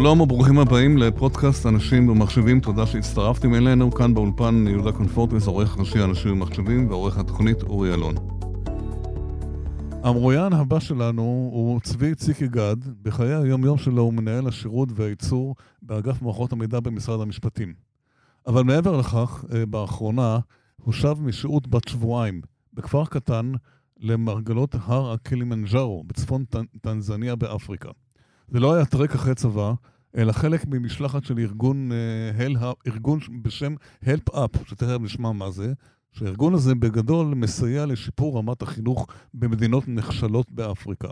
שלום וברוכים הבאים לפודקאסט אנשים ומחשבים, תודה שהצטרפתם אלינו. כאן באולפן יהודה קונפורטס, עורך ראשי אנשים ומחשבים ועורך התוכנית אורי אלון. המרואיין הבא שלנו הוא צבי ציקי גד, בחיי היום-יום שלו הוא מנהל השירות והייצור באגף מערכות המידע במשרד המשפטים. אבל מעבר לכך, אה, באחרונה הוא שב משהות בת שבועיים בכפר קטן למרגלות הר הקלימנג'ארו בצפון טנזניה באפריקה. זה לא היה טרק אחרי צבא, אלא חלק ממשלחת של ארגון, uh, ארגון בשם Help Up, שתכף נשמע מה זה, שהארגון הזה בגדול מסייע לשיפור רמת החינוך במדינות נחשלות באפריקה.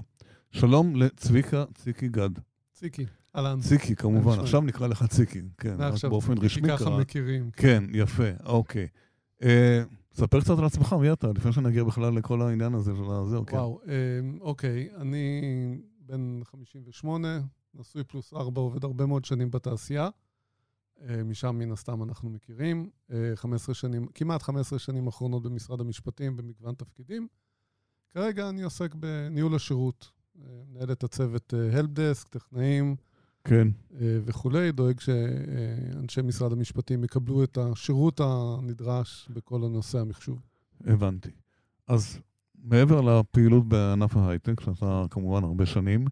שלום לצביקה ציקי גד. ציקי, אהלן. ציקי, כמובן. עכשיו נקרא לך ציקי. כן, רק באופן רשמי קרה. ככה מכירים. כן, כן יפה, אוקיי. Uh, ספר קצת על עצמך, מי אתה, לפני שנגיע בכלל לכל העניין הזה של הזה, אוקיי. וואו, אה, אוקיי, אני בן 58, נשוי פלוס 4, עובד הרבה מאוד שנים בתעשייה. אה, משם מן הסתם אנחנו מכירים. 15 שנים, כמעט 15 שנים אחרונות במשרד המשפטים במגוון תפקידים. כרגע אני עוסק בניהול השירות, מנהל את הצוות הלפדסק, טכנאים, כן. אה, וכולי, דואג שאנשי משרד המשפטים יקבלו את השירות הנדרש בכל הנושא המחשוב. הבנתי. אז מעבר לפעילות בענף ההייטק, שאתה כמובן הרבה שנים,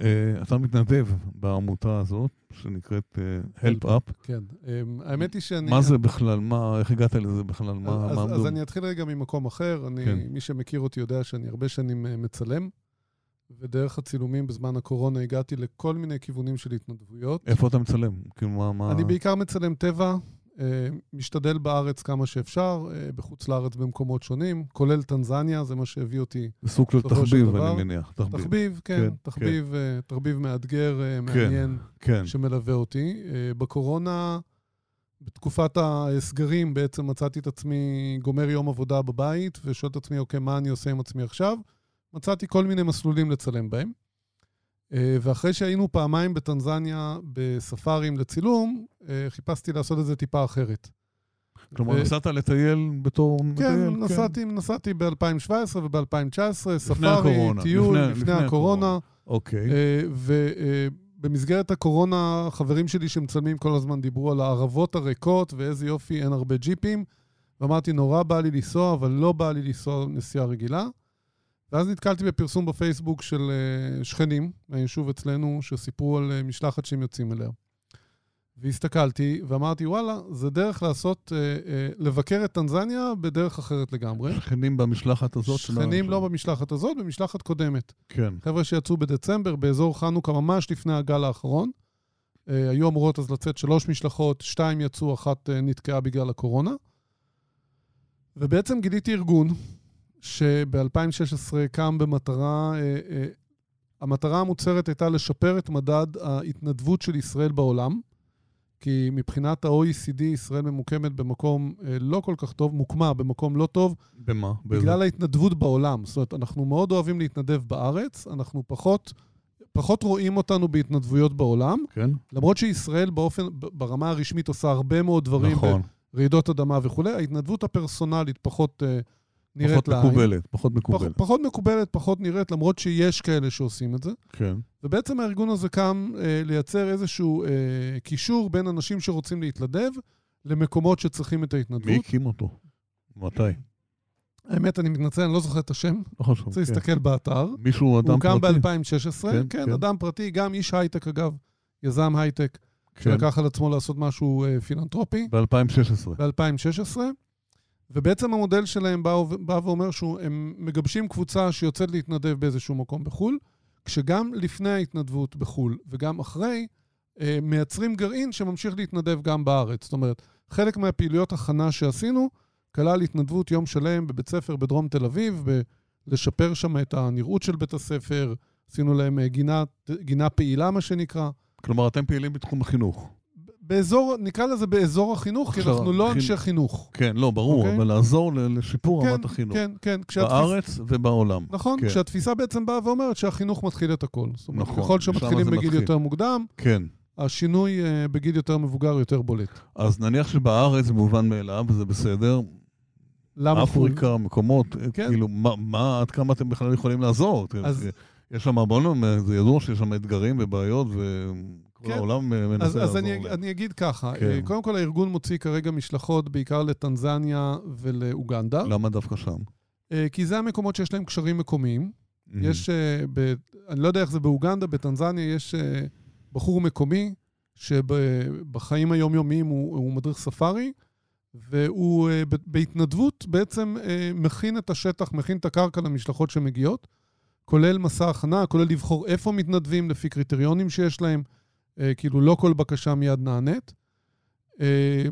אה, אתה מתנדב בעמותה הזאת, שנקראת אה, Help Up. כן. האמת היא שאני... מה זה בכלל? מה, איך הגעת לזה בכלל? מה, אז, מה אז אני אתחיל רגע ממקום אחר. אני, כן. מי שמכיר אותי יודע שאני הרבה שנים מצלם. ודרך הצילומים בזמן הקורונה הגעתי לכל מיני כיוונים של התנדבויות. איפה אתה מצלם? כאילו מה... אני בעיקר מצלם טבע, אה, משתדל בארץ כמה שאפשר, אה, בחוץ לארץ במקומות שונים, כולל טנזניה, זה מה שהביא אותי. סוג של תחביב, אני מניח. תחביב, תחביב כן, כן, תחביב, כן. אה, תחביב מאתגר, מעניין, כן, כן. שמלווה אותי. בקורונה, בתקופת הסגרים, בעצם מצאתי את עצמי גומר יום עבודה בבית, ושואל את עצמי, אוקיי, מה אני עושה עם עצמי עכשיו? מצאתי כל מיני מסלולים לצלם בהם. אה, ואחרי שהיינו פעמיים בטנזניה בספארים לצילום, אה, חיפשתי לעשות את זה טיפה אחרת. כלומר, ו... נסעת לטייל בתור כן, מטייל? נסעתי, כן, נסעתי ב-2017 וב-2019, ספארי, טיול, לפני, לפני, לפני הקורונה. אוקיי. אה, ובמסגרת הקורונה, חברים שלי שמצלמים כל הזמן דיברו על הערבות הריקות ואיזה יופי, אין הרבה ג'יפים. ואמרתי, נורא בא לי לנסוע, אבל לא בא לי לנסוע נסיעה רגילה. ואז נתקלתי בפרסום בפייסבוק של uh, שכנים מהיישוב אצלנו, שסיפרו על uh, משלחת שהם יוצאים אליה. והסתכלתי ואמרתי, וואלה, זה דרך לעשות, uh, uh, לבקר את טנזניה בדרך אחרת לגמרי. שכנים במשלחת הזאת? שכנים לא במשלחת הזאת, במשלחת קודמת. כן. חבר'ה שיצאו בדצמבר, באזור חנוכה, ממש לפני הגל האחרון. Uh, היו אמורות אז לצאת שלוש משלחות, שתיים יצאו, אחת uh, נתקעה בגלל הקורונה. ובעצם גיליתי ארגון שב-2016 קם במטרה, אה, אה, המטרה המוצהרת הייתה לשפר את מדד ההתנדבות של ישראל בעולם, כי מבחינת ה-OECD ישראל ממוקמת במקום אה, לא כל כך טוב, מוקמה במקום לא טוב. במה? בגלל? ההתנדבות בעולם. זאת אומרת, אנחנו מאוד אוהבים להתנדב בארץ, אנחנו פחות... פחות רואים אותנו בהתנדבויות בעולם. כן. למרות שישראל באופן, ברמה הרשמית עושה הרבה מאוד דברים. נכון. ברעידות אדמה וכולי, ההתנדבות הפרסונלית פחות נראית פחות לעין. מקובלת, פחות מקובלת. פח, פחות מקובלת, פחות נראית, למרות שיש כאלה שעושים את זה. כן. ובעצם הארגון הזה קם אה, לייצר איזשהו אה, קישור בין אנשים שרוצים להתנדב למקומות שצריכים את ההתנדבות. מי הקים אותו? מתי? האמת, אני מתנצל, אני לא זוכר את השם. לא חשוב, כן. צריך להסתכל באתר. מישהו, אדם פרטי? הוא קם ב-2016, כן, כן, כן, אדם פרטי, גם איש הייטק אגב, יזם הייטק, כן. שלקח על עצמו לעשות משהו אה, פילנטרופי. ב-2016. ב-2016. ובעצם המודל שלהם בא, בא ואומר שהם מגבשים קבוצה שיוצאת להתנדב באיזשהו מקום בחו"ל, כשגם לפני ההתנדבות בחו"ל וגם אחרי, אה, מייצרים גרעין שממשיך להתנדב גם בארץ. זאת אומרת, חלק מהפעילויות הכנה שעשינו כלל התנדבות יום שלם בבית ספר בדרום תל אביב, לשפר שם את הנראות של בית הספר, עשינו להם אה, גינה, גינה פעילה, מה שנקרא. כלומר, אתם פעילים בתחום החינוך. באזור, נקרא לזה באזור החינוך, כי אנחנו לא אנשי חינוך. כן, לא, ברור, אוקיי? אבל לעזור לשיפור כן, רמת החינוך. כן, כן. בארץ ובעולם. נכון, כן. כשהתפיסה בעצם באה ואומרת שהחינוך מתחיל את הכל. זאת אומרת, נכון, ככל שמתחילים בגיל יותר מוקדם, כן. השינוי uh, בגיל יותר מבוגר יותר בולט. אז נניח שבארץ זה מובן מאליו, וזה בסדר. למה אפריקה? מקומות, כן. כאילו, מה, עד כמה אתם בכלל יכולים לעזור? אז... יש שם, נאמר, זה ידוע שיש שם אתגרים ובעיות. כן. העולם אה, אז, מנסה אז לעזור אני, להם. אני אגיד ככה, כן. אה, קודם כל הארגון מוציא כרגע משלחות בעיקר לטנזניה ולאוגנדה, למה דווקא שם? אה, כי זה המקומות שיש להם קשרים מקומיים. Mm-hmm. יש, ב, אני לא יודע איך זה באוגנדה, בטנזניה יש בחור מקומי שבחיים היומיומיים הוא, הוא מדריך ספארי, והוא בהתנדבות בעצם מכין את השטח, מכין את הקרקע למשלחות שמגיעות, כולל מסע הכנה, כולל לבחור איפה מתנדבים לפי קריטריונים שיש להם, כאילו לא כל בקשה מיד נענית. אה,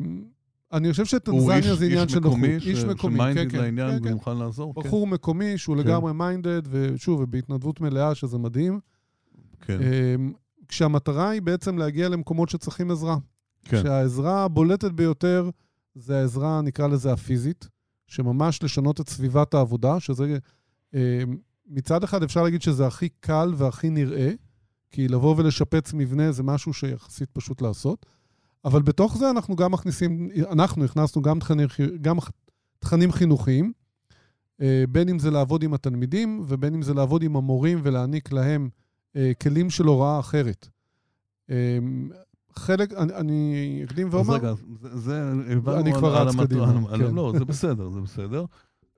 אני חושב הוא שטנזניה זה עניין של נוחות. מקומי, ש- איש מקומי, שמיינדד כן, כן, לעניין כן, כן. ומוכן לעזור? כן. בחור מקומי שהוא כן. לגמרי מיינדד, ושוב, ובהתנדבות מלאה, שזה מדהים. כן, אמ, כשהמטרה היא בעצם להגיע למקומות שצריכים עזרה. כן. שהעזרה הבולטת ביותר זה העזרה, נקרא לזה הפיזית, שממש לשנות את סביבת העבודה, שזה מצד אחד אפשר להגיד שזה הכי קל והכי נראה, כי לבוא ולשפץ מבנה זה משהו שיחסית פשוט לעשות, אבל בתוך זה אנחנו גם מכניסים, אנחנו הכנסנו גם תכנים, גם תכנים חינוכיים, אה, בין אם זה לעבוד עם התלמידים ובין אם זה לעבוד עם המורים ולהעניק להם אה, כלים של הוראה אחרת. אה, חלק, אני, אני אקדים אז ואומר, רגע, זה- זה, הבנו על- כבר על רץ המט- קדימה, על- כן. לא, זה בסדר, זה בסדר.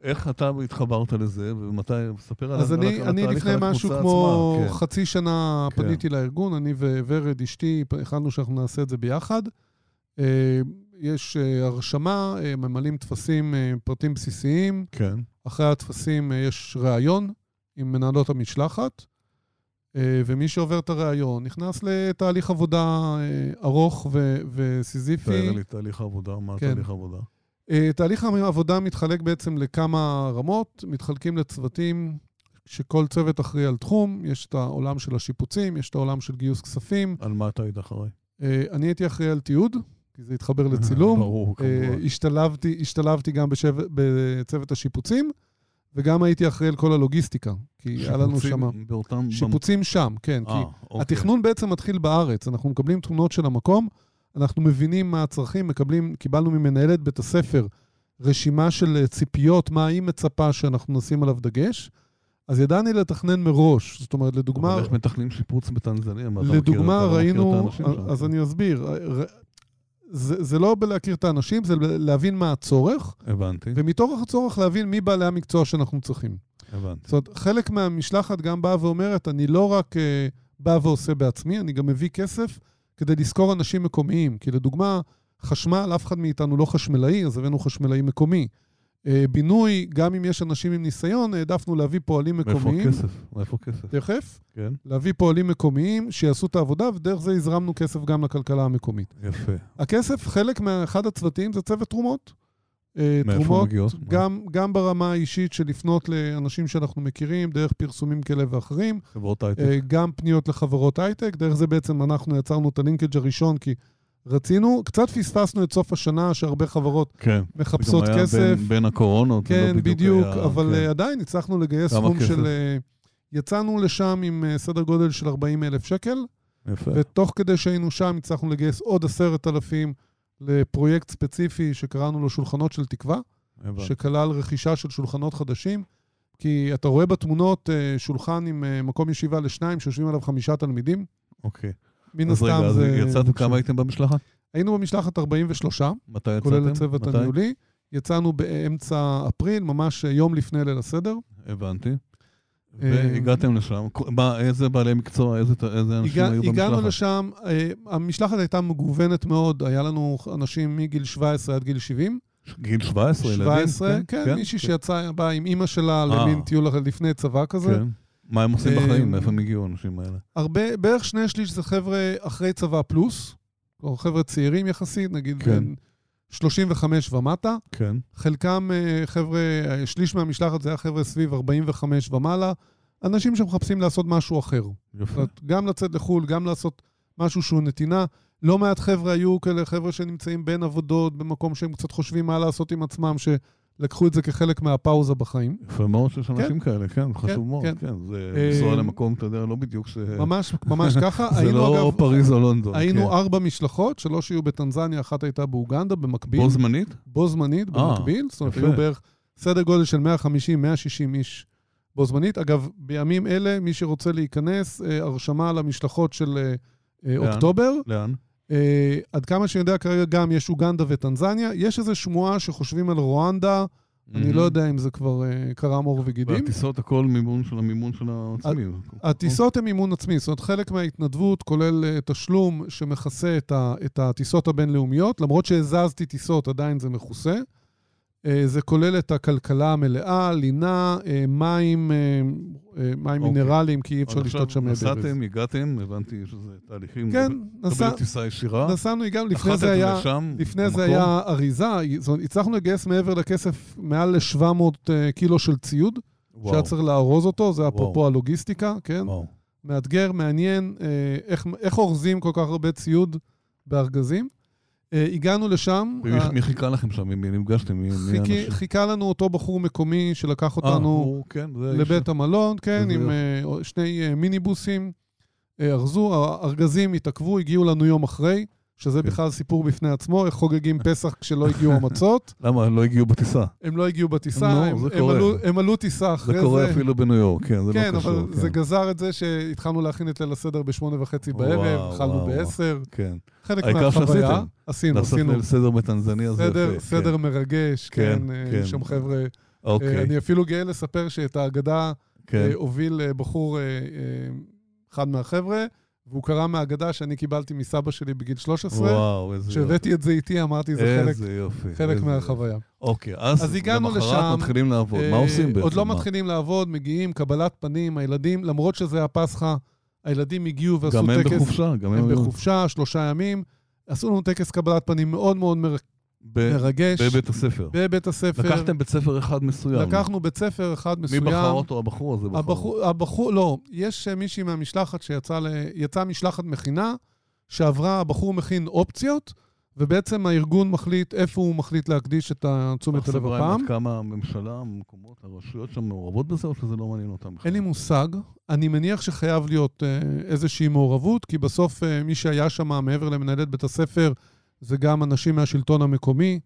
איך אתה התחברת לזה, ומתי, ספר על אז על- אני, על אני לפני משהו כמו עצמה, כן. חצי שנה כן. פניתי לארגון, אני וורד אשתי, החלטנו שאנחנו נעשה את זה ביחד. אה, יש אה, הרשמה, אה, ממלאים טפסים, פרטים בסיסיים. כן, אחרי הטפסים יש ראיון עם מנהלות המשלחת, ומי שעובר את הראיון נכנס לתהליך עבודה ארוך ו- וסיזיפי. תאר לי תהליך העבודה, מה כן. תהליך העבודה? אה, תהליך העבודה מתחלק בעצם לכמה רמות, מתחלקים לצוותים שכל צוות אחראי על תחום, יש את העולם של השיפוצים, יש את העולם של גיוס כספים. על מה אתה היית אחראי? אה, אני הייתי אחראי על תיעוד, כי זה התחבר לצילום. ברור, אה, כמובן. השתלבתי, השתלבתי גם בשב, בצוות השיפוצים, וגם הייתי אחראי על כל הלוגיסטיקה, כי היה לנו שיפוצים שם... באותם... שיפוצים שם, כן, כי אה, אוקיי. התכנון בעצם מתחיל בארץ, אנחנו מקבלים תמונות של המקום, אנחנו מבינים מה הצרכים, מקבלים, קיבלנו ממנהלת בית הספר רשימה של אה, ציפיות, מה היא מצפה שאנחנו נשים עליו דגש, אז ידענו לתכנן מראש. זאת אומרת, לדוגמה, אבל איך מתכננים שיפוץ בטנזניה? לדוגמה, מכיר ראינו? אז אני אסביר, זה, זה לא בלהכיר את האנשים, זה להבין מה הצורך, הבנתי, ומתוך הצורך להבין מי בעלי המקצוע שאנחנו צריכים. הבנתי. זאת אומרת, חלק מהמשלחת גם באה ואומרת, אני לא רק uh, בא ועושה בעצמי, אני גם מביא כסף כדי לשכור אנשים מקומיים. כי לדוגמה, חשמל, אף אחד מאיתנו לא חשמלאי, אז הבאנו חשמלאי מקומי. Uh, בינוי, גם אם יש אנשים עם ניסיון, העדפנו להביא פועלים מאיפה מקומיים. הכסף? מאיפה הכסף? תכף. כן, להביא פועלים מקומיים שיעשו את העבודה, ודרך זה הזרמנו כסף גם לכלכלה המקומית. יפה. הכסף, חלק מאחד הצוותים זה צוות תרומות. אה, תרומות, מגיעות? גם, גם ברמה האישית של לפנות לאנשים שאנחנו מכירים, דרך פרסומים כאלה ואחרים, חברות הייטק. אה, גם פניות לחברות הייטק, דרך זה בעצם אנחנו יצרנו את הלינקג' הראשון, כי רצינו, קצת פספסנו את סוף השנה, שהרבה חברות כן. מחפשות פתאום היה כסף. בין- בין הקורונות. לא כן, בדיוק, היה- אבל כן. אה, עדיין הצלחנו לגייס סכום כסף? של... יצאנו לשם עם סדר גודל של 40 אלף שקל, יפה. ותוך כדי שהיינו שם הצלחנו לגייס עוד עשרת אלפים לפרויקט ספציפי שקראנו לו שולחנות של תקווה, הבנתי. שכלל רכישה של שולחנות חדשים. כי אתה רואה בתמונות אה, שולחן עם אה, מקום ישיבה לשניים, שיושבים עליו חמישה תלמידים. אוקיי. מן אז רגע, הסתם אז זה... יצאתם כמה הייתם במשלחת? היינו במשלחת 43, מתי יצאתם? כולל הצוות? הניהולי. יצאנו באמצע אפריל, ממש יום לפני ליל הסדר. הבנתי. אה, והגעתם לשם. מה, איזה בעלי מקצוע, איזה איזה אנשים הגע, היו במשלחת? הגענו לשם, אה, המשלחת הייתה מגוונת מאוד, היה לנו אנשים מגיל 17 עד גיל 70. גיל 17, ילדים? 17, כן, מישהי שיצאה, באה עם אימא שלה למין טיול לפני צבא כזה. כן. מה הם עושים אה, בחיים? מאיפה הם הגיעו, האנשים האלה? הרבה, בערך שני שליש זה חבר'ה אחרי צבא פלוס, או חבר'ה צעירים יחסית, נגיד כן. בין 35 ומטה. כן. חלקם אה, חבר'ה, אה, שליש מהמשלחת זה היה חבר'ה סביב 45 ומעלה, אנשים שמחפשים לעשות משהו אחר. זאת יפה. אומרת, גם לצאת לחו"ל, גם לעשות משהו שהוא נתינה. לא מעט חבר'ה היו כאלה חבר'ה שנמצאים בין עבודות, במקום שהם קצת חושבים מה לעשות עם עצמם, שלקחו את זה כחלק מהפאוזה בחיים. יפה מאוד שיש אנשים כאלה, כן, חשוב מאוד, כן. כן. זה אה, לנסוע למקום, אתה יודע, לא בדיוק ש... ממש, ממש ככה. זה היינו, לא אגב, פריז או לונדון. היינו כן. ארבע משלחות, שלוש היו בטנזניה, אחת הייתה באוגנדה, במקביל. בו זמנית? בו זמנית, אה, במקביל. זאת אומרת. היו בערך סדר גודל של 150-160 איש בו זמנית. אגב, בימים אלה, מי שרוצה להיכנס, אה, הרשמה למשלחות של? אוקטובר. לאן? אה, עד כמה שאני יודע, כרגע גם יש אוגנדה וטנזניה. יש איזו שמועה שחושבים על רואנדה, אני לא יודע אם זה כבר אה, קרם עור וגידים. והטיסות הכל מימון של המימון של העצמי. הטיסות הן מימון עצמי, זאת אומרת, חלק מההתנדבות כולל אה, תשלום שמכסה את, ה, את הטיסות הבינלאומיות, למרות שהזזתי טיסות, עדיין זה מכוסה. אה, זה כולל את הכלכלה המלאה, לינה, אה, מים, אה, מים אוקיי. מינרליים, כי אי אפשר לשתות שם ברז. נסעתם, הגעתם, הבנתי שזה תהליכים. כן, נסע... טיסה ישירה. נסענו, הגענו, לפני זה היה... לשם, לפני זה במקום. היה אריזה, הצלחנו לגייס מעבר לכסף מעל ל-700 קילו של ציוד, וואו, שהיה צריך לארוז אותו, זה אפרופו. הלוגיסטיקה, כן? וואו. מאתגר, מעניין, איך, איך אורזים כל כך הרבה ציוד בארגזים. אה, הגענו לשם, ומי אה, מי חיכה לכם שם? עם מי נפגשתם? מי מי? חיכה לנו אותו בחור מקומי שלקח אה, אותנו כן, לבית המלון, כן, עם שני מיניבוסים, ארזו, הארגזים התעכבו, הגיעו לנו יום אחרי, שזה כן. בכלל סיפור בפני עצמו, איך חוגגים פסח כשלא הגיעו המצות. למה? הם לא הגיעו בטיסה. הם לא הגיעו בטיסה, הם, הם. עלו, הם עלו טיסה אחרי זה זה. קורה אפילו בניו יורק, כן, זה כן, לא קשור. אבל זה גזר את זה שהתחלנו להכין את ליל הסדר בשמונה וחצי בערב, וואו, בעשר. כן. חלק מהחוויה. עשינו, לעשות עשינו. ליל סדר בטנזניה זה סדר, יפה. סדר כן. מרגש, כן, כן, אה, כן. יש שם חבר'ה. אוקיי, אה, אני אפילו גאה לספר שאת ההגדה כן. אה, הוביל בחור, אחד מהחבר'ה, והוא קרא מההגדה שאני קיבלתי מסבא שלי בגיל 13. וואו, איזה יופי. כשהבאתי את זה איתי, אמרתי, זה חלק, יופי. חלק מהחוויה. אוקיי, אז אז הגענו למחרת לשם, מתחילים לעבוד. מה אה, עושים בעצם? עוד לא מה? מתחילים לעבוד, מגיעים, קבלת פנים, הילדים, למרות שזה הפסחא, הילדים הגיעו ועשו גם הם טקס. בחופשה, גם הם הם בחופשה, שלושה ימים. עשו לנו טקס קבלת פנים מאוד מאוד מר- ב- מרגש. בבית הספר. בבית הספר. לקחתם בית ספר אחד מסוים. לקחנו בית ספר אחד מי מסוים. בחר אותו? הבחור הזה בחר. הבחור, הבחור, לא, יש אה, מישהי מהמשלחת שיצאה, ל- יצאה משלחת מכינה, שעברה, הבחור מכין אופציות, ובעצם הארגון מחליט איפה הוא מחליט להקדיש את תשומת הלב הפעם. עד כמה הממשלה, המקומות, הרשויות שם מעורבות בזה, או שזה לא מעניין אותם בכלל? אין לי מושג. אני מניח שחייב להיות אה, איזושהי מעורבות, כי בסוף אה, מי שהיה שם מעבר למנהלת בית הספר, זה גם אנשים מהשלטון המקומי,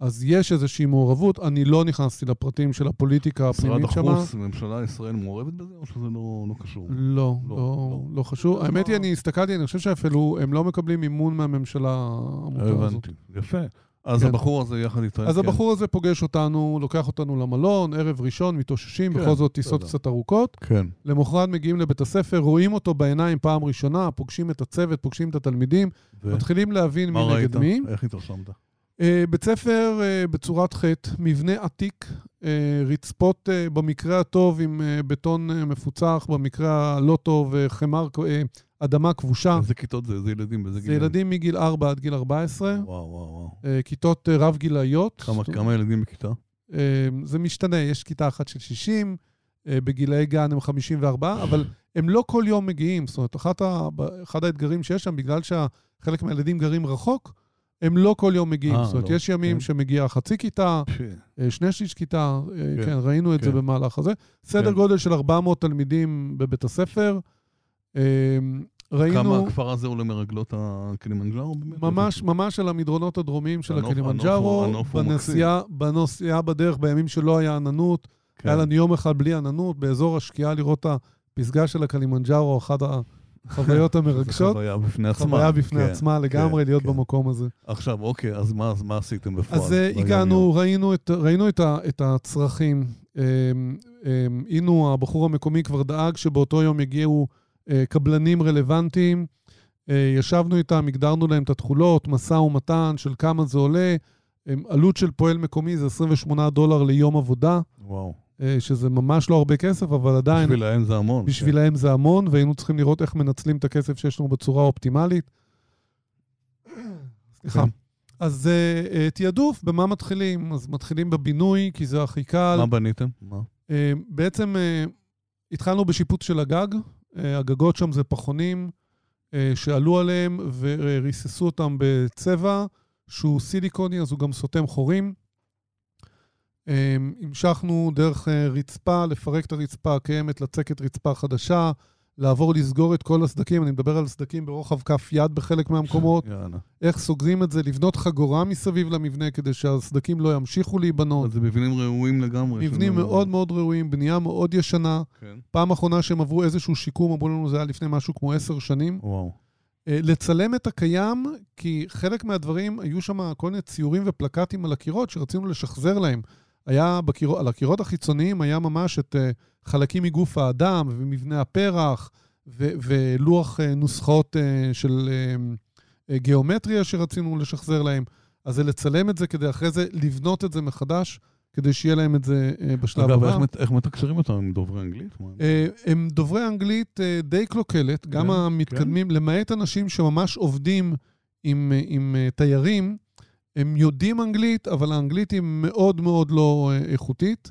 אז יש איזושהי מעורבות. אני לא נכנסתי לפרטים של הפוליטיקה משרד הפנימית שם. החוץ, ממשלה ישראל מעורבת בזה, או שזה לא לא קשור? לא, לא, לא, לא. לא חשוב. האמת היא, אני הסתכלתי, אני חושב שאפילו הם לא מקבלים מימון מהממשלה העמותה הזאת. הבנתי, יפה. אז כן. הבחור הזה יחד איתך, אז כן. הבחור הזה פוגש אותנו, לוקח אותנו למלון, ערב ראשון, מתאוששים, כן, בכל זאת טיסות. קצת ארוכות. כן. למחרת מגיעים לבית הספר, רואים אותו בעיניים פעם ראשונה, פוגשים את הצוות, פוגשים את התלמידים, ו- מתחילים להבין מי ראית? נגד מי. איך התרשמת? אה, בית ספר אה, בצורת חטא, מבנה עתיק, אה, רצפות אה, במקרה הטוב עם אה, בטון אה, מפוצח, במקרה הלא טוב, אה, חמר, אה, אדמה כבושה. איזה כיתות זה? איזה ילדים? באיזה זה ילדים מגיל 4 עד גיל 14, וואו, וואו, וואו. אה, כיתות אה, רב-גילאיות. כמה- כמה ילדים בכיתה? אה, זה משתנה, יש כיתה אחת של 60, אה, בגילאי גן הם 54, אבל הם לא כל יום מגיעים. זאת אומרת, אחת ה, אחד האתגרים שיש שם, בגלל שחלק מהילדים גרים רחוק, הם לא כל יום מגיעים. אה, זאת אומרת, לא, יש ימים כן. שמגיע חצי כיתה, ש- שני שליש כיתה, כן, כן, ראינו את זה כן. במהלך הזה. סדר כן. גודל של 400 תלמידים בבית הספר. כמה ראינו הכפר הזה עולה מרגלות הקלימנג'ארו? באמת? ממש, ממש על המדרונות הדרומיים של הוא- הוא בנסיעה, בנסיעה בדרך בימים שלא היה עננות. כן. היה לנו יום אחד בלי עננות, באזור השקיעה לראות את הפסגה של הקלימנג'ארו, אחת החוויות זו המרגשות. חוויה בפני עצמה. חוויה בפני כן, עצמה לגמרי כן, להיות כן. במקום הזה. עכשיו, אוקיי, אז מה אז מה עשיתם בפועל? אז אה? הגענו, ראינו את, ראינו את, ה, את הצרכים. אמ, אמ, הנה, הבחור המקומי כבר דאג שבאותו יום יגיעו קבלנים רלוונטיים. אה, ישבנו איתם, הגדרנו להם את התכולות, משא ומתן של כמה זה עולה. עלות של פועל מקומי זה 28 דולר ליום עבודה, וואו. אה, שזה ממש לא הרבה כסף, אבל עדיין בשבילהם זה המון. כן. בשבילהם זה המון, והיינו צריכים לראות איך מנצלים את הכסף שיש לנו בצורה אופטימלית. סליחה. כן. אז uh, uh, תעדוף, במה מתחילים? אז מתחילים בבינוי, כי זה הכי קל. מה בניתם? מה? Uh, בעצם uh, התחלנו בשיפוץ של הגג, הגגות שם זה פחונים uh, שעלו עליהם וריססו אותם בצבע שהוא סיליקוני, אז הוא גם סותם חורים. Um, המשכנו דרך רצפה, לפרק את הרצפה הקיימת, לצקת רצפה חדשה, לעבור לסגור את כל הסדקים, אני מדבר על סדקים ברוחב כף יד בחלק מהמקומות. איך סוגרים את זה, לבנות חגורה מסביב למבנה כדי שהסדקים לא ימשיכו להיבנות. אז זה מבנים ראויים לגמרי. מבנים מאוד מאוד ראויים, בנייה מאוד ישנה. כן. פעם אחרונה שהם עברו איזשהו שיקום, אמרו לנו זה היה לפני משהו כמו עשר שנים. וואו. אה, לצלם את הקיים, כי חלק מהדברים, היו שם כל מיני ציורים ופלקטים על הקירות שרצינו לשחזר להם. היה בקיר... על הקירות החיצוניים היה ממש את uh, חלקים מגוף האדם ומבנה הפרח ו- ולוח uh, נוסחאות uh, של uh, גיאומטריה שרצינו לשחזר להם. אז זה לצלם את זה כדי אחרי זה לבנות את זה מחדש, כדי שיהיה להם את זה בשלב אגב, הבא. איך, מת- איך מתקשרים אותם? עם דוברי אנגלית? הם דוברי אנגלית די קלוקלת, גם כן, המתקדמים, למעט אנשים שממש עובדים עם, עם תיירים, הם יודעים אנגלית, אבל האנגלית היא מאוד מאוד לא אה, איכותית.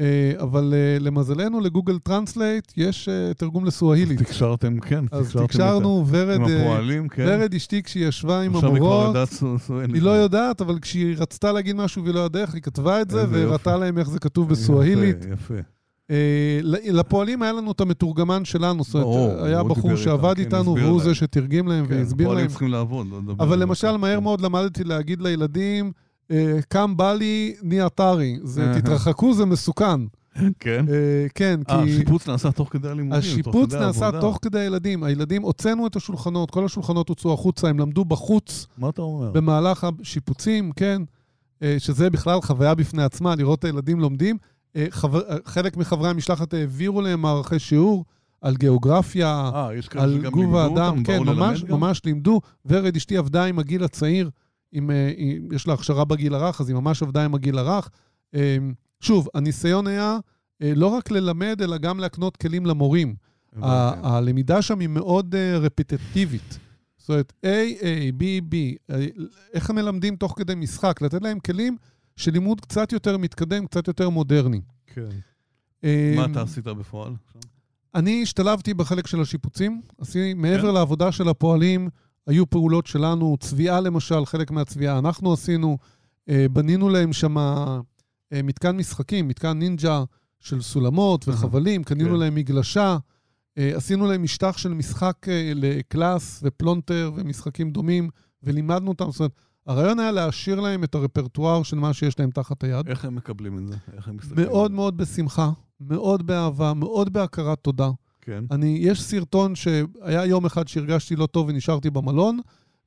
Uh, אבל אה, למזלנו, לגוגל טרנסלייט יש תרגום לסואהילית. תקשרתם, כן, אז תקשרתם את- תקשרנו, ורד, אה, הפועלים, כן. ורד אשתי כשהיא ישבה עם המורות. היא לא יודעת, אבל כשהיא רצתה להגיד משהו והיא לא ידעה איך, היא כתבה את זה, והראתה. להם איך זה כתוב בסואהילית. יפה, יפה. אה, לפועלים היה לנו את המתורגמן שלנו, זאת אומרת, היה בחור שעבד כן, איתנו, והוא. זה שתרגם להם כן, והסביר להם. צריכים לעבוד, לא לדבר. אבל על למשל. מהר כן. מאוד למדתי להגיד לילדים, אה, קם בא לי. זה, אהה. תתרחקו, זה מסוכן. כן? אה, כן, כי... השיפוץ נעשה תוך כדי הלימודים, תוך השיפוץ כדי נעשה העבודה. תוך כדי הילדים. הילדים, הוצאנו את השולחנות, כל השולחנות הוצאו החוצה, הם למדו בחוץ מה אתה אומר? במהלך השיפוצים, כן, שזה בכלל חוויה בפני עצמה, לראות את הילדים לומדים. אה, חבר, אה, חלק מחברי המשלחת העבירו להם מערכי שיעור על גיאוגרפיה, אה, יש כאלה על גוב האדם, כן, ממש? ממש לימדו. ורד אשתי עבדה עם הגיל הצעיר, עם, אה, עם, יש לה הכשרה בגיל הרך, אז היא ממש עבדה עם הגיל הרך. אה, שוב, הניסיון היה אה, לא רק ללמד, אלא גם להקנות כלים למורים. ה-. הלמידה שם היא מאוד uh, רפיטטיבית. זאת אומרת, A, A, B, B, אה, איך הם מלמדים תוך כדי משחק? לתת להם כלים של לימוד קצת יותר מתקדם, קצת יותר מודרני. כן. אה, מה אתה עשית בפועל? אני השתלבתי בחלק של השיפוצים. עשיתי, מעבר כן? לעבודה של הפועלים, היו פעולות שלנו, צביעה למשל, חלק מהצביעה אנחנו עשינו. אה, בנינו להם שם מתקן משחקים, מתקן נינג'ה של סולמות וחבלים, קנינו כן. להם מגלשה. אה, עשינו להם משטח של משחק אה, לקלאס ופלונטר ומשחקים דומים, ולימדנו אותם. זאת אומרת, הרעיון היה להעשיר להם את הרפרטואר של מה שיש להם תחת היד. איך הם מקבלים את זה? איך הם מסתכלים? מאוד? מאוד בשמחה, מאוד באהבה, מאוד בהכרת תודה. כן. אני, יש סרטון שהיה יום אחד שהרגשתי לא טוב ונשארתי במלון,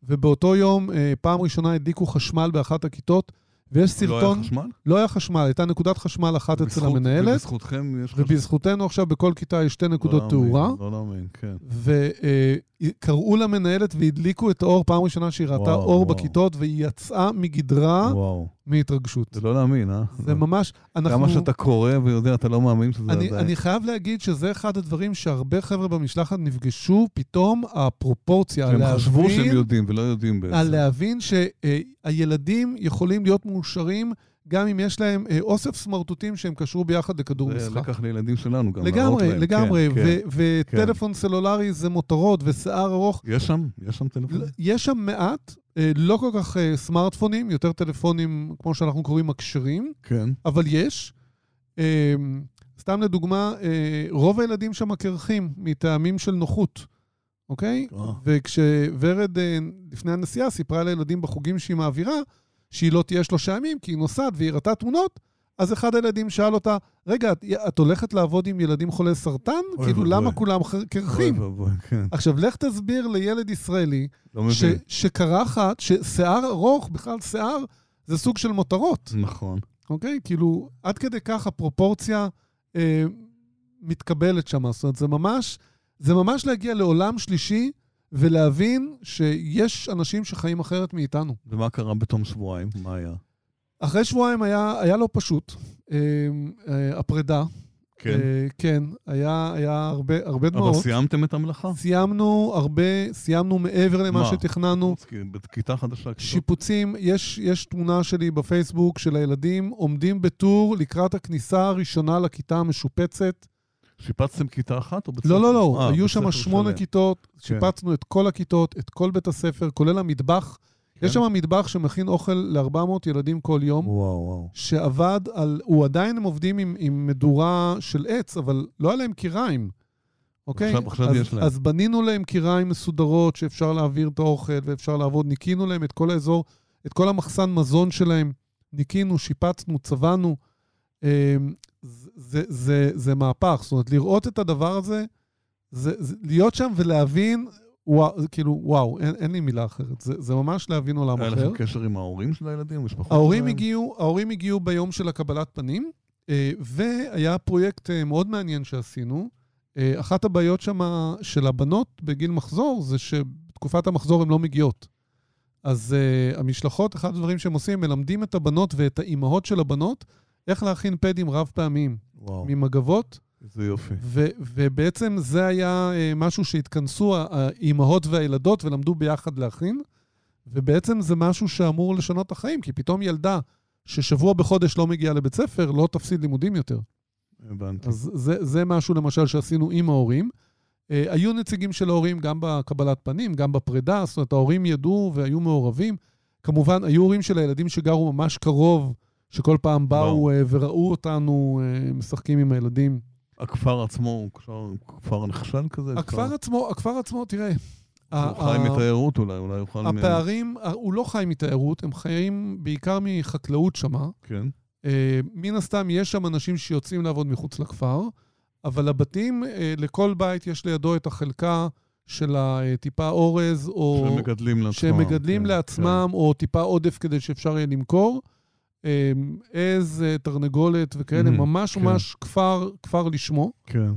ובאותו יום, אה, פעם ראשונה הדליקו חשמל באחת הכיתות, ויש לא היה סרטון, חשמל? לא היה חשמל, הייתה נקודת חשמל אחת אצל בזכות- המנהלת, ובזכותכם יש חשמל? ובזכותנו עכשיו בכל כיתה יש שתי לא נקודות להאמין, תאורה, לא להאמין, כן. וקראו למנהלת והדליקו את האור, פעם ראשונה שהיא ראתה וואו, אור וואו. בכיתות, והיא יצאה מגדרה וואו. מהתרגשות. זה לא להאמין, אה? זה ממש, אנחנו... כמה שאתה קורא ויודע, אתה לא מאמין שזה אני, עדיין. אני חייב להגיד שזה אחד הדברים שהרבה חבר'ה במשלחת נפגשו, פתאום הפרופורציה, הם להבין, חשבו שהם יודעים ולא יודעים בעצם. על להבין שהילדים יכולים להיות מאושרים גם אם יש להם אה, אוסף סמרטוטים שהם קשרו ביחד לכדור זה משחק. לקח לילדים שלנו גם. להראות לגמרי, להם. לגמרי. כן, כן. ו- וטלפון סלולרי זה מותרות ושיער ארוך. יש שם? יש שם טלפון? יש שם מעט, לא כל כך אה, סמארטפונים, יותר טלפונים, כמו שאנחנו קוראים, הכשרים. כן. אבל יש. אה, סתם לדוגמה, אה, רוב הילדים שם קרחים מטעמים של נוחות, אוקיי? אה. וכשוורד אה, לפני הנסיעה סיפרה לילדים בחוגים שהיא מעבירה, שהיא לא תהיה שלושה ימים, כי היא נוסעת והיא הראתה תמונות, אז אחד הילדים שאל אותה, רגע, את, את הולכת לעבוד עם ילדים חולי סרטן? אוי כאילו, ואבוי. למה כולם ח- קרחים? אוי ואבוי, כן. עכשיו, לך תסביר לילד ישראלי לא ש. שקרחת, ששיער ארוך, בכלל שיער, זה סוג של מותרות. נכון. אוקיי? כאילו, עד כדי כך הפרופורציה אה, מתקבלת שם. זאת אומרת, זה ממש, זה ממש להגיע לעולם שלישי ולהבין שיש אנשים שחיים אחרת מאיתנו. ומה קרה בתום שבועיים? מה היה? אחרי שבועיים היה, היה לא פשוט. אה, אה, הפרידה. כן. אה, כן, היה, היה הרבה, הרבה אבל דמעות. סיימתם את המלאכה? סיימנו הרבה, סיימנו מעבר למה מה? שתכננו. בכיתה חדשה. שיפוצים, יש, יש תמונה שלי בפייסבוק של הילדים עומדים בטור לקראת הכניסה הראשונה לכיתה המשופצת. שיפצתם כיתה אחת או בית לא, לא, לא, אה, היו בית שם ספר שמונה. כיתות, כן. שיפצנו את כל הכיתות, את כל בית הספר, כולל המטבח. כן. יש שם מטבח שמכין אוכל ל-400 ילדים כל יום, וואו, וואו. שעבד על... הוא עדיין, הם עובדים עם, עם מדורה של עץ, אבל לא היה להם קיריים, אוקיי? עכשיו- עכשיו אז, יש להם. אז בנינו להם קיריים מסודרות שאפשר להעביר את האוכל ואפשר לעבוד. ניקינו להם את כל האזור, את כל המחסן מזון שלהם. ניקינו, שיפצנו, צבענו. אמ, זה, זה, זה, זה מהפך. זאת אומרת, לראות את הדבר הזה, זה, זה, להיות שם ולהבין, וואו, כאילו, וואו, אין, אין לי מילה אחרת. זה, זה ממש להבין עולם היה אחר. לכם קשר עם ההורים של הילדים, ההורים שלהם? הגיעו, ההורים הגיעו ביום של הקבלת פנים, אה, והיה פרויקט אה, מאוד מעניין שעשינו. אה, אחת הבעיות שם של הבנות בגיל מחזור זה שבתקופת המחזור הן לא מגיעות. אז uh, המשלחות, אחד הדברים שהם עושים, מלמדים את הבנות ואת האימהות של הבנות איך להכין פדים רב-פעמיים וואו, ממגבות, איזה יופי. ו- ובעצם זה היה uh, משהו שהתכנסו האימהות והילדות ולמדו ביחד להכין, ובעצם זה משהו שאמור לשנות את החיים, כי פתאום ילדה ששבוע בחודש לא מגיעה לבית ספר, לא תפסיד לימודים יותר. הבנתי. אז זה, זה משהו למשל שעשינו עם ההורים. Uh, היו נציגים של ההורים גם בקבלת פנים, גם בפרידה, זאת אומרת, ההורים ידעו והיו מעורבים. כמובן, היו הורים של הילדים שגרו ממש קרוב, שכל פעם באו uh, וראו אותנו uh, משחקים עם הילדים. הכפר עצמו הוא כפר- כפר נחשל כזה? הכפר עצמו, הכפר עצמו, תראה, הוא חי מתיירות אולי, אולי יוכל... מ- הפערים, הוא לא חי מתיירות, הם חיים בעיקר מחקלאות שמה. כן, אה, מן הסתם, יש שם אנשים שיוצאים לעבוד מחוץ לכפר, אבל הבתים, אה, לכל בית יש לידו את החלקה של הטיפה אורז, או שהם מגדלים לעצמם. שהם מגדלים כן, לעצמם, או טיפה עודף כדי שאפשר יהיה למכור. אה, עז, אה, תרנגולת וכאלה, Mhm, ממש כן. ממש כפר, כפר לשמו. כן.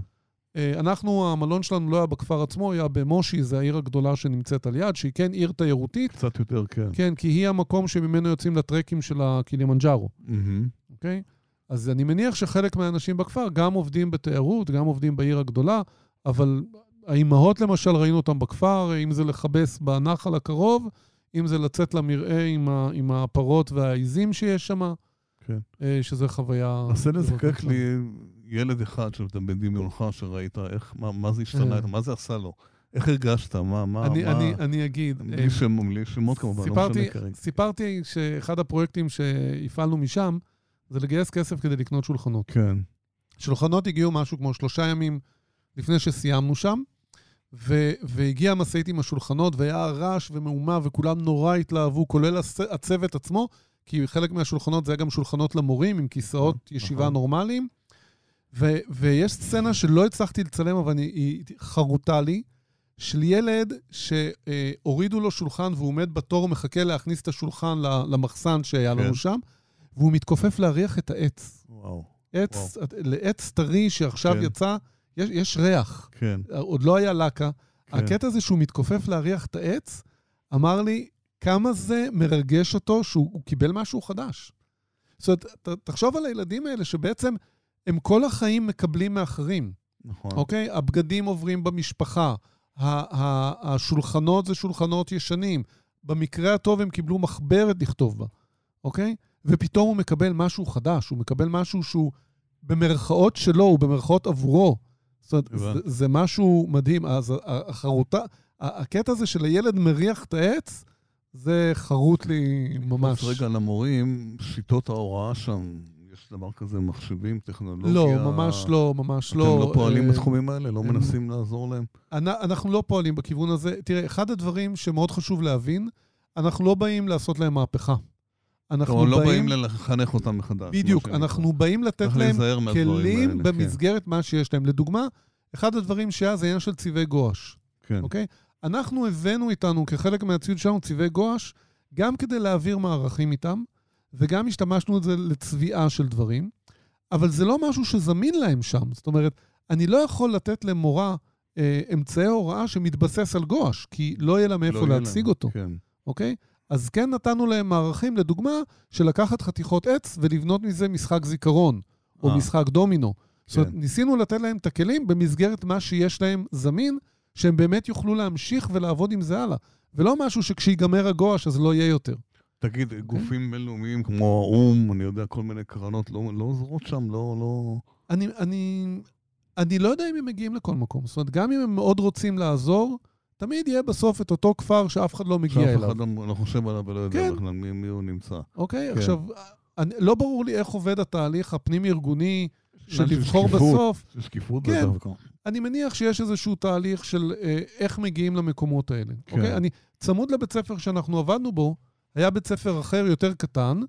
אה, אנחנו, המלון שלנו לא היה בכפר עצמו, היה במושי, זו העיר הגדולה שנמצאת על יד, שהיא כן עיר תיירותית, קצת יותר, כן. כן, כי היא המקום שממנו יוצאים לטרקים של הקילימנג'ארו. אוקיי? אז אני מניח שחלק מהאנשים בכפר גם עובדים בתיירות, גם עובדים בעיר הגדולה, אבל האימהות למשל, ראינו אותן בכפר, אם זה לכבס בנחל הקרוב, אם זה לצאת למרעה עם, ה, עם הפרות והעיזים שיש שם, כן. שזה חוויה... נסה לזקק. לי ילד אחד שאתה בדמיונך, שראית איך, מה, מה זה השתנה, אה. מה זה עשה לו? איך הרגשת? מה, מה, אני, מה... אני, אני אגיד... אה, בלי שם- בלי שמות כמובן, לא סיפרתי, משנה כרגע. סיפרתי שאחד הפרויקטים שהפעלנו משם, זה לגייס כסף כדי לקנות שולחנות. כן, שולחנות הגיעו משהו כמו שלושה ימים לפני שסיימנו שם, ו- והגיעה המשאית עם השולחנות, והיה רעש ומהומה, וכולם נורא התלהבו, כולל הצ- הצוות עצמו, כי חלק מהשולחנות זה היה גם שולחנות למורים, עם כיסאות נכון. ישיבה נורמליים. ו- ויש סצנה שלא הצלחתי לצלם, אבל היא, היא חרוטה לי, של ילד שהורידו לו שולחן והוא עומד בתור, מחכה להכניס את השולחן למחסן שהיה לנו כן. שם, והוא מתכופף להריח את העץ. וואו, עץ, לעץ טרי שעכשיו כן. יצא, יש, יש ריח. כן, עוד לא היה לקה. כן. הקטע הזה שהוא מתכופף להריח את העץ, אמר לי כמה זה מרגש אותו שהוא הוא קיבל משהו חדש. זאת אומרת, ת, תחשוב על הילדים האלה שבעצם הם כל החיים מקבלים מאחרים, נכון. אוקיי? הבגדים עוברים במשפחה, ה- ה- השולחנות זה שולחנות ישנים. במקרה הטוב הם קיבלו מחברת לכתוב בה, אוקיי? ופתאום הוא מקבל משהו חדש, הוא מקבל משהו שהוא במרכאות שלו, הוא במרכאות עבורו. זאת אומרת, זה. זה משהו מדהים. אז החרוטה, הקטע הזה של הילד מריח את העץ, זה חרוט לי ממש. רגע, למורים, שיטות ההוראה שם, יש דבר כזה, מחשבים, טכנולוגיה? לא, ממש לא, ממש אתם לא. לא פועלים אה, בתחומים האלה? לא הם- מנסים לעזור להם? אנ- אנחנו לא פועלים בכיוון הזה. תראה, אחד הדברים שמאוד חשוב להבין, אנחנו לא באים לעשות להם מהפכה. אנחנו לא באים... באים לחנך אותם מחדש. בדיוק. אנחנו באים לתת להם כלים האלה, כן. במסגרת מה שיש להם. לדוגמה, אחד הדברים שהיה זה עניין של צבעי גואש, כן, אוקיי? אנחנו הבאנו איתנו כחלק מהציוד שלנו צבעי גואש, גם כדי להעביר מערכים איתם, וגם השתמשנו את זה לצביעה של דברים, אבל זה לא משהו שזמין להם שם. זאת אומרת, אני לא יכול לתת למורה אה, אמצעי הוראה שמתבסס על גואש, כי לא יהיה לה מאיפה לא להציג אותו. כן. אוקיי? אז כן נתנו להם מערכים, לדוגמה, של לקחת חתיכות עץ ולבנות מזה משחק זיכרון, או אה. משחק דומינו. זאת אומרת, כן. ניסינו לתת להם את הכלים במסגרת מה שיש להם זמין, שהם באמת יוכלו להמשיך ולעבוד עם זה הלאה. ולא משהו שכשייגמר הגואש אז לא יהיה יותר. תגיד, כן. גופים בינלאומיים כמו האו"ם, אני יודע, כל מיני קרנות, לא לא עוזרות שם? לא, לא... אני, אני, אני לא יודע אם הם מגיעים לכל מקום. זאת אומרת, גם אם הם מאוד רוצים לעזור, תמיד יהיה בסוף את אותו כפר שאף אחד לא מגיע שאף אליו. אחד לא לא חושב עליו ולא יודע כן. בכלל מי מי הוא נמצא. אוקיי? כן. עכשיו, אני, לא ברור לי איך עובד התהליך הפנים-ארגוני של של לבחור שקיפות. בסוף. זה שקיפות כן. בטח. אני מניח שיש איזשהו תהליך של אה, איך מגיעים למקומות האלה. כן. אוקיי? אני, צמוד לבית ספר שאנחנו עבדנו בו, היה בית ספר אחר יותר קטן,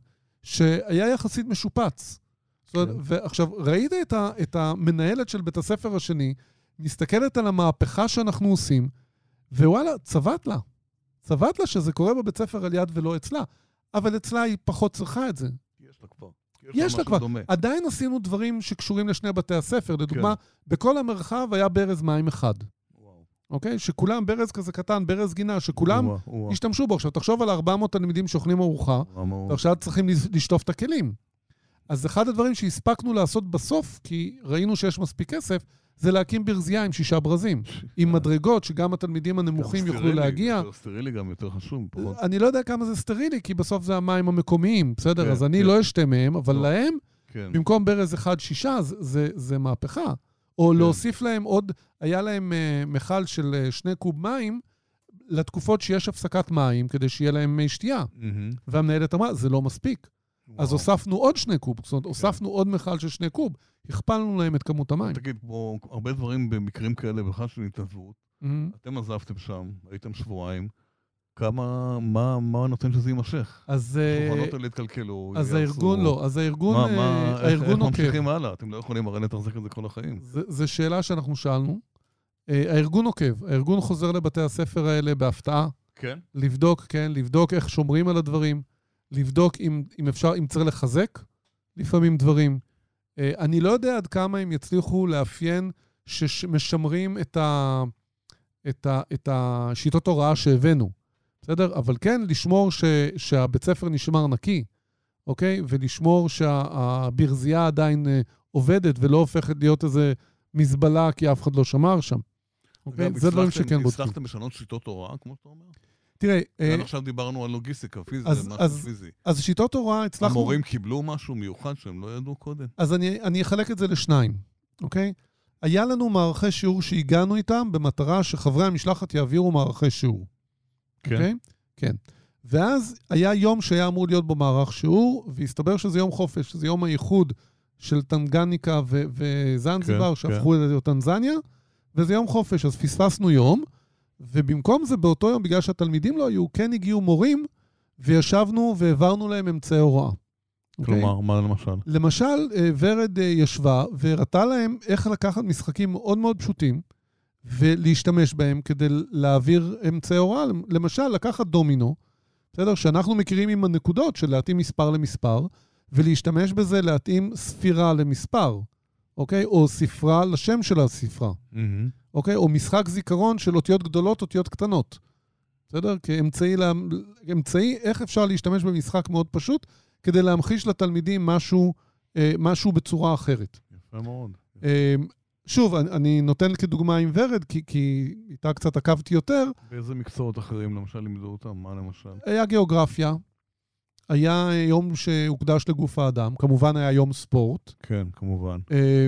שהיה יחסית משופץ. כן. ועכשיו, ראית את, ה, את המנהלת של בית הספר השני, מסתכלת על המהפכה שאנחנו עושים, ווואלה, צבט לה. צבט לה שזה קורה בבית ספר על יד ולא אצלה. אבל אצלה היא פחות צריכה את זה. יש לה כבר. יש לה כבר. דומה. עדיין עשינו דברים שקשורים לשני בתי הספר. לדוגמה, כן. בכל המרחב היה ברז מים אחד. אוקיי? שכולם, ברז כזה קטן, ברז גינה, שכולם. השתמשו בו. עכשיו, תחשוב על 400 תלמידים שאוכלים ארוחה. ועכשיו צריכים לשטוף את הכלים. אז אחד הדברים שהספקנו לעשות בסוף, כי ראינו שיש מספיק כסף, זה להקים ברזייה עם שישה ברזים. עם מדרגות, שגם התלמידים הנמוכים יוכלו להגיע. סטרילי גם יותר חשוב, פחות. אני לא יודע כמה זה סטרילי, כי בסוף זה המים המקומיים, בסדר? כן, אז אני כן. לא אשתה מהם, אבל לא. להם, כן. במקום ברז אחד שישה, זה- זה- זה מהפכה. או. להוסיף להם עוד, היה להם אה, מכל של אה, שני קוב מים, לתקופות שיש הפסקת מים, כדי שיהיה להם מי שתייה. והמנהלת אמרה, זה לא מספיק. אז. הוספנו עוד שני קוב, זאת. אומרת, הוספנו עוד מכל של שני קוב, הכפלנו להם את כמות המים. תגיד, כמו הרבה דברים במקרים כאלה, בכלל של התנדבות, מהמם. אתם עזבתם שם, הייתם שבועיים, כמה, מה, מה נותן שזה יימשך? אז אה, שולחנות האלה התקלקלו, אז יעשו- הארגון לא, אז הארגון מה, אה, מה, איך- איך הארגון. ממשיכים הלאה? אתם לא יכולים הרי לתחזק את זה כל החיים. זו שאלה שאנחנו שאלנו. אה, הארגון עוקב, הארגון חוזר לבתי הספר האלה בהפתעה, כן? לבדוק, כן, לבדוק איך שומרים על הדברים, לבדוק אם, אם אפשר, אם צריך לחזק לפעמים דברים. אה, אני לא יודע עד כמה הם יצליחו לאפיין שמשמרים את, ה, את, ה, את השיטות הוראה שהבאנו, בסדר? אבל כן, לשמור ש, שהבית ספר נשמר נקי, אוקיי? ולשמור שהברזייה עדיין אה, עובדת ולא הופכת להיות איזה מזבלה כי אף אחד לא שמר שם. אוקיי? זה דברים שכן בודקים. הצלחתם לשנות שיטות הוראה, כמו שאתה אומר? תראה, אה, עד עכשיו דיברנו על לוגיסטיקה, פיזי, אז- זה משהו אז- פיזי. אז שיטות הוראה הצלחנו... המורים קיבלו משהו מיוחד שהם לא ידעו קודם? אז אני, אני אחלק את זה לשניים, אוקיי? היה לנו מערכי שיעור שהגענו איתם במטרה שחברי המשלחת יעבירו מערכי שיעור. כן. אוקיי? כן. ואז היה יום שהיה אמור להיות בו מערך שיעור, והסתבר שזה יום חופש, שזה יום האיחוד של טנגניקה ו- וזנזיבר, כן, שהפכו את זה טנזניה, וזה יום חופש, אז פספסנו יום, ובמקום זה, באותו יום, בגלל שהתלמידים לא היו, כן הגיעו מורים, וישבנו והעברנו להם אמצעי הוראה. אוקיי? כלומר, מה למשל? למשל, אה, ורד אה, ישבה והראתה להם איך לקחת משחקים מאוד מאוד פשוטים ולהשתמש בהם כדי להעביר אמצעי הוראה. למשל, לקחת דומינו, בסדר? שאנחנו מכירים עם הנקודות של להתאים מספר למספר, ולהשתמש בזה להתאים ספירה למספר, אוקיי? או ספרה לשם של הספרה, מהמם. אוקיי? או משחק זיכרון של אותיות גדולות, אותיות קטנות. בסדר? כאמצעי, לה... אמצעי איך אפשר להשתמש במשחק מאוד פשוט כדי להמחיש לתלמידים משהו, אה, משהו בצורה אחרת. יפה מאוד. אה, שוב, אני, אני נותן כדוגמה עם ורד, כי, כי איתה קצת עקבתי יותר. באיזה מקצועות אחרים למשל לימדו אותם? מה למשל? היה גיאוגרפיה, היה יום שהוקדש לגוף האדם, כמובן היה יום ספורט. כן, כמובן. אה,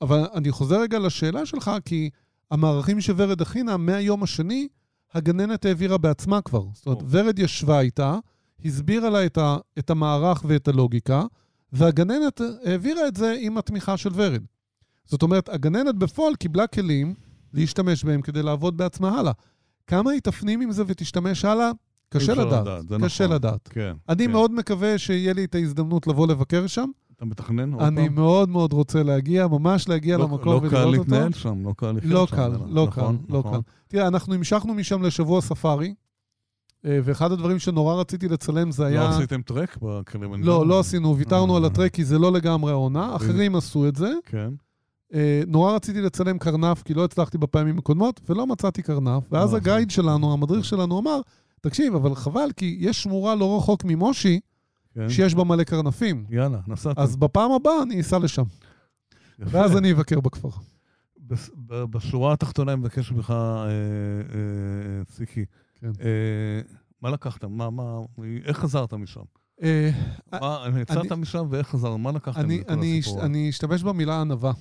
אבל אני חוזר רגע לשאלה שלך, כי המערכים שוורד הכינה, מהיום השני, הגננת העבירה בעצמה כבר. זאת אומרת, או. ורד ישבה איתה, הסבירה לה את, ה, את המערך ואת הלוגיקה, והגננת העבירה את זה עם התמיכה של ורד. זאת אומרת, הגננת בפועל קיבלה כלים להשתמש בהם כדי לעבוד בעצמה הלאה. כמה היא תפנים עם זה ותשתמש הלאה? קשה לדעת. זה קשה נכון. לדעת. כן. אני כן. מאוד מקווה שיהיה לי את ההזדמנות לבוא לבקר שם. אתה מתכנן אני פעם? מאוד מאוד רוצה להגיע, ממש להגיע לא- למקום לא קל ולראות אותו. להתנהל שם, לא קל לחיות לא שם. קל, נכון, לא קל, לא נכון. קל. תראה, אנחנו המשכנו משם לשבוע ספארי, אה, ואחד הדברים שנורא רציתי לצלם זה היה... לא עשיתם טרק בקלימנג'רו? לא, לא עשינו, ויתרנו על אה. הטרק כי זה לא לגמרי העונה, אחרים עשו את זה. כן. אה, נורא רציתי לצלם קרנף, כי לא הצלחתי בפעמים הקודמות, ולא מצאתי קרנף. ואז אה, ה guide שלנו, המדריך שלנו, אמר, תקשיב, אבל חבל, כי יש שמורה לא רחוק ממושי, כן. שיש בה מלא קרנפים. יאללה, נסעתם. אז בפעם הבאה אני אסע לשם, יפה. ואז אני אבקר בכפר. בשורה התחתונה אני מבקש ממך, אה, אה, ציקי, כן. אה, מה לקחת? מה, מה, איך חזרת משם? אה, מה, יצאת משם ואיך חזרת? מה לקחת אני, מכל אני, הסיפור? אני אשתמש במילה ענווה,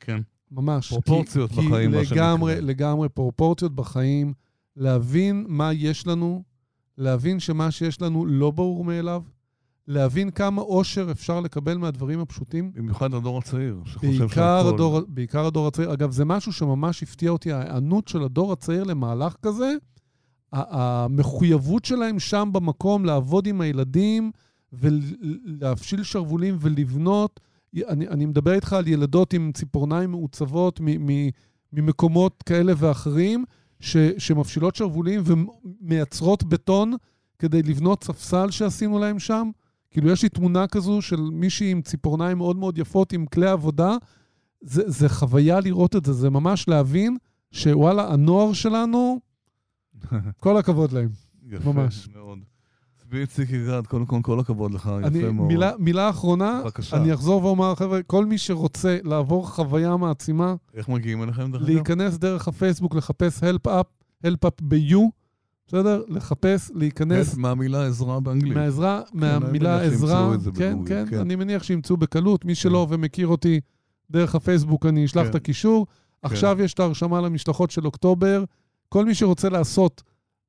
כן. ממש. פרופורציות כי, בחיים, מה כי לגמרי. לגמרי פרופורציות בחיים, להבין מה יש לנו, להבין שמה שיש לנו לא ברור מאליו, להבין כמה אושר אפשר לקבל מהדברים הפשוטים. במיוחד הדור הצעיר, שחושב בעיקר שהכל- הדור, בעיקר הדור הצעיר. אגב, זה משהו שממש הפתיע אותי, ההיענות של הדור הצעיר למהלך כזה, המחויבות שלהם שם במקום לעבוד עם הילדים ולהפשיל שרוולים ולבנות. אני, אני מדבר איתך על ילדות עם ציפורניים מעוצבות ממקומות כאלה ואחרים, ש, שמפשילות שרוולים ומייצרות בטון כדי לבנות ספסל שעשינו להם שם. כאילו, יש לי תמונה כזו של מישהי עם ציפורניים מאוד מאוד יפות, עם כלי עבודה. זה, זה חוויה לראות את זה, זה ממש להבין שוואלה, הנוער שלנו, כל הכבוד להם. יפה ממש. מאוד. צבי ציקי גד, קודם כל, כל הכבוד לך, אני, יפה מאוד. מילה, מילה אחרונה, בבקשה. אני אחזור ואומר, חבר'ה, כל מי שרוצה לעבור חוויה מעצימה, איך מגיעים אליכם, דרך אגב? להיכנס דרך הפייסבוק, לחפש help up, help up ב-U, בסדר? לחפש, להיכנס מהמילה עזרה באנגלית. מהעזרה, אני מהמילה עזרה, כן, כן, כן. אני מניח שימצאו בקלות. מי שלא ומכיר אותי דרך הפייסבוק, אני אשלח כן. את הקישור. עכשיו יש את ההרשמה למשלחות של אוקטובר. כל מי שרוצה לעשות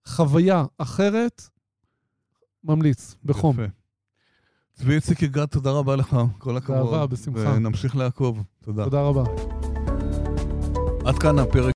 חוויה אחרת, ממליץ, בחום. יפה. צבי ציקי גד, תודה רבה לך, כל הכבוד. באהבה, בשמחה. ונמשיך לעקוב. תודה. תודה רבה. עד כאן הפרק.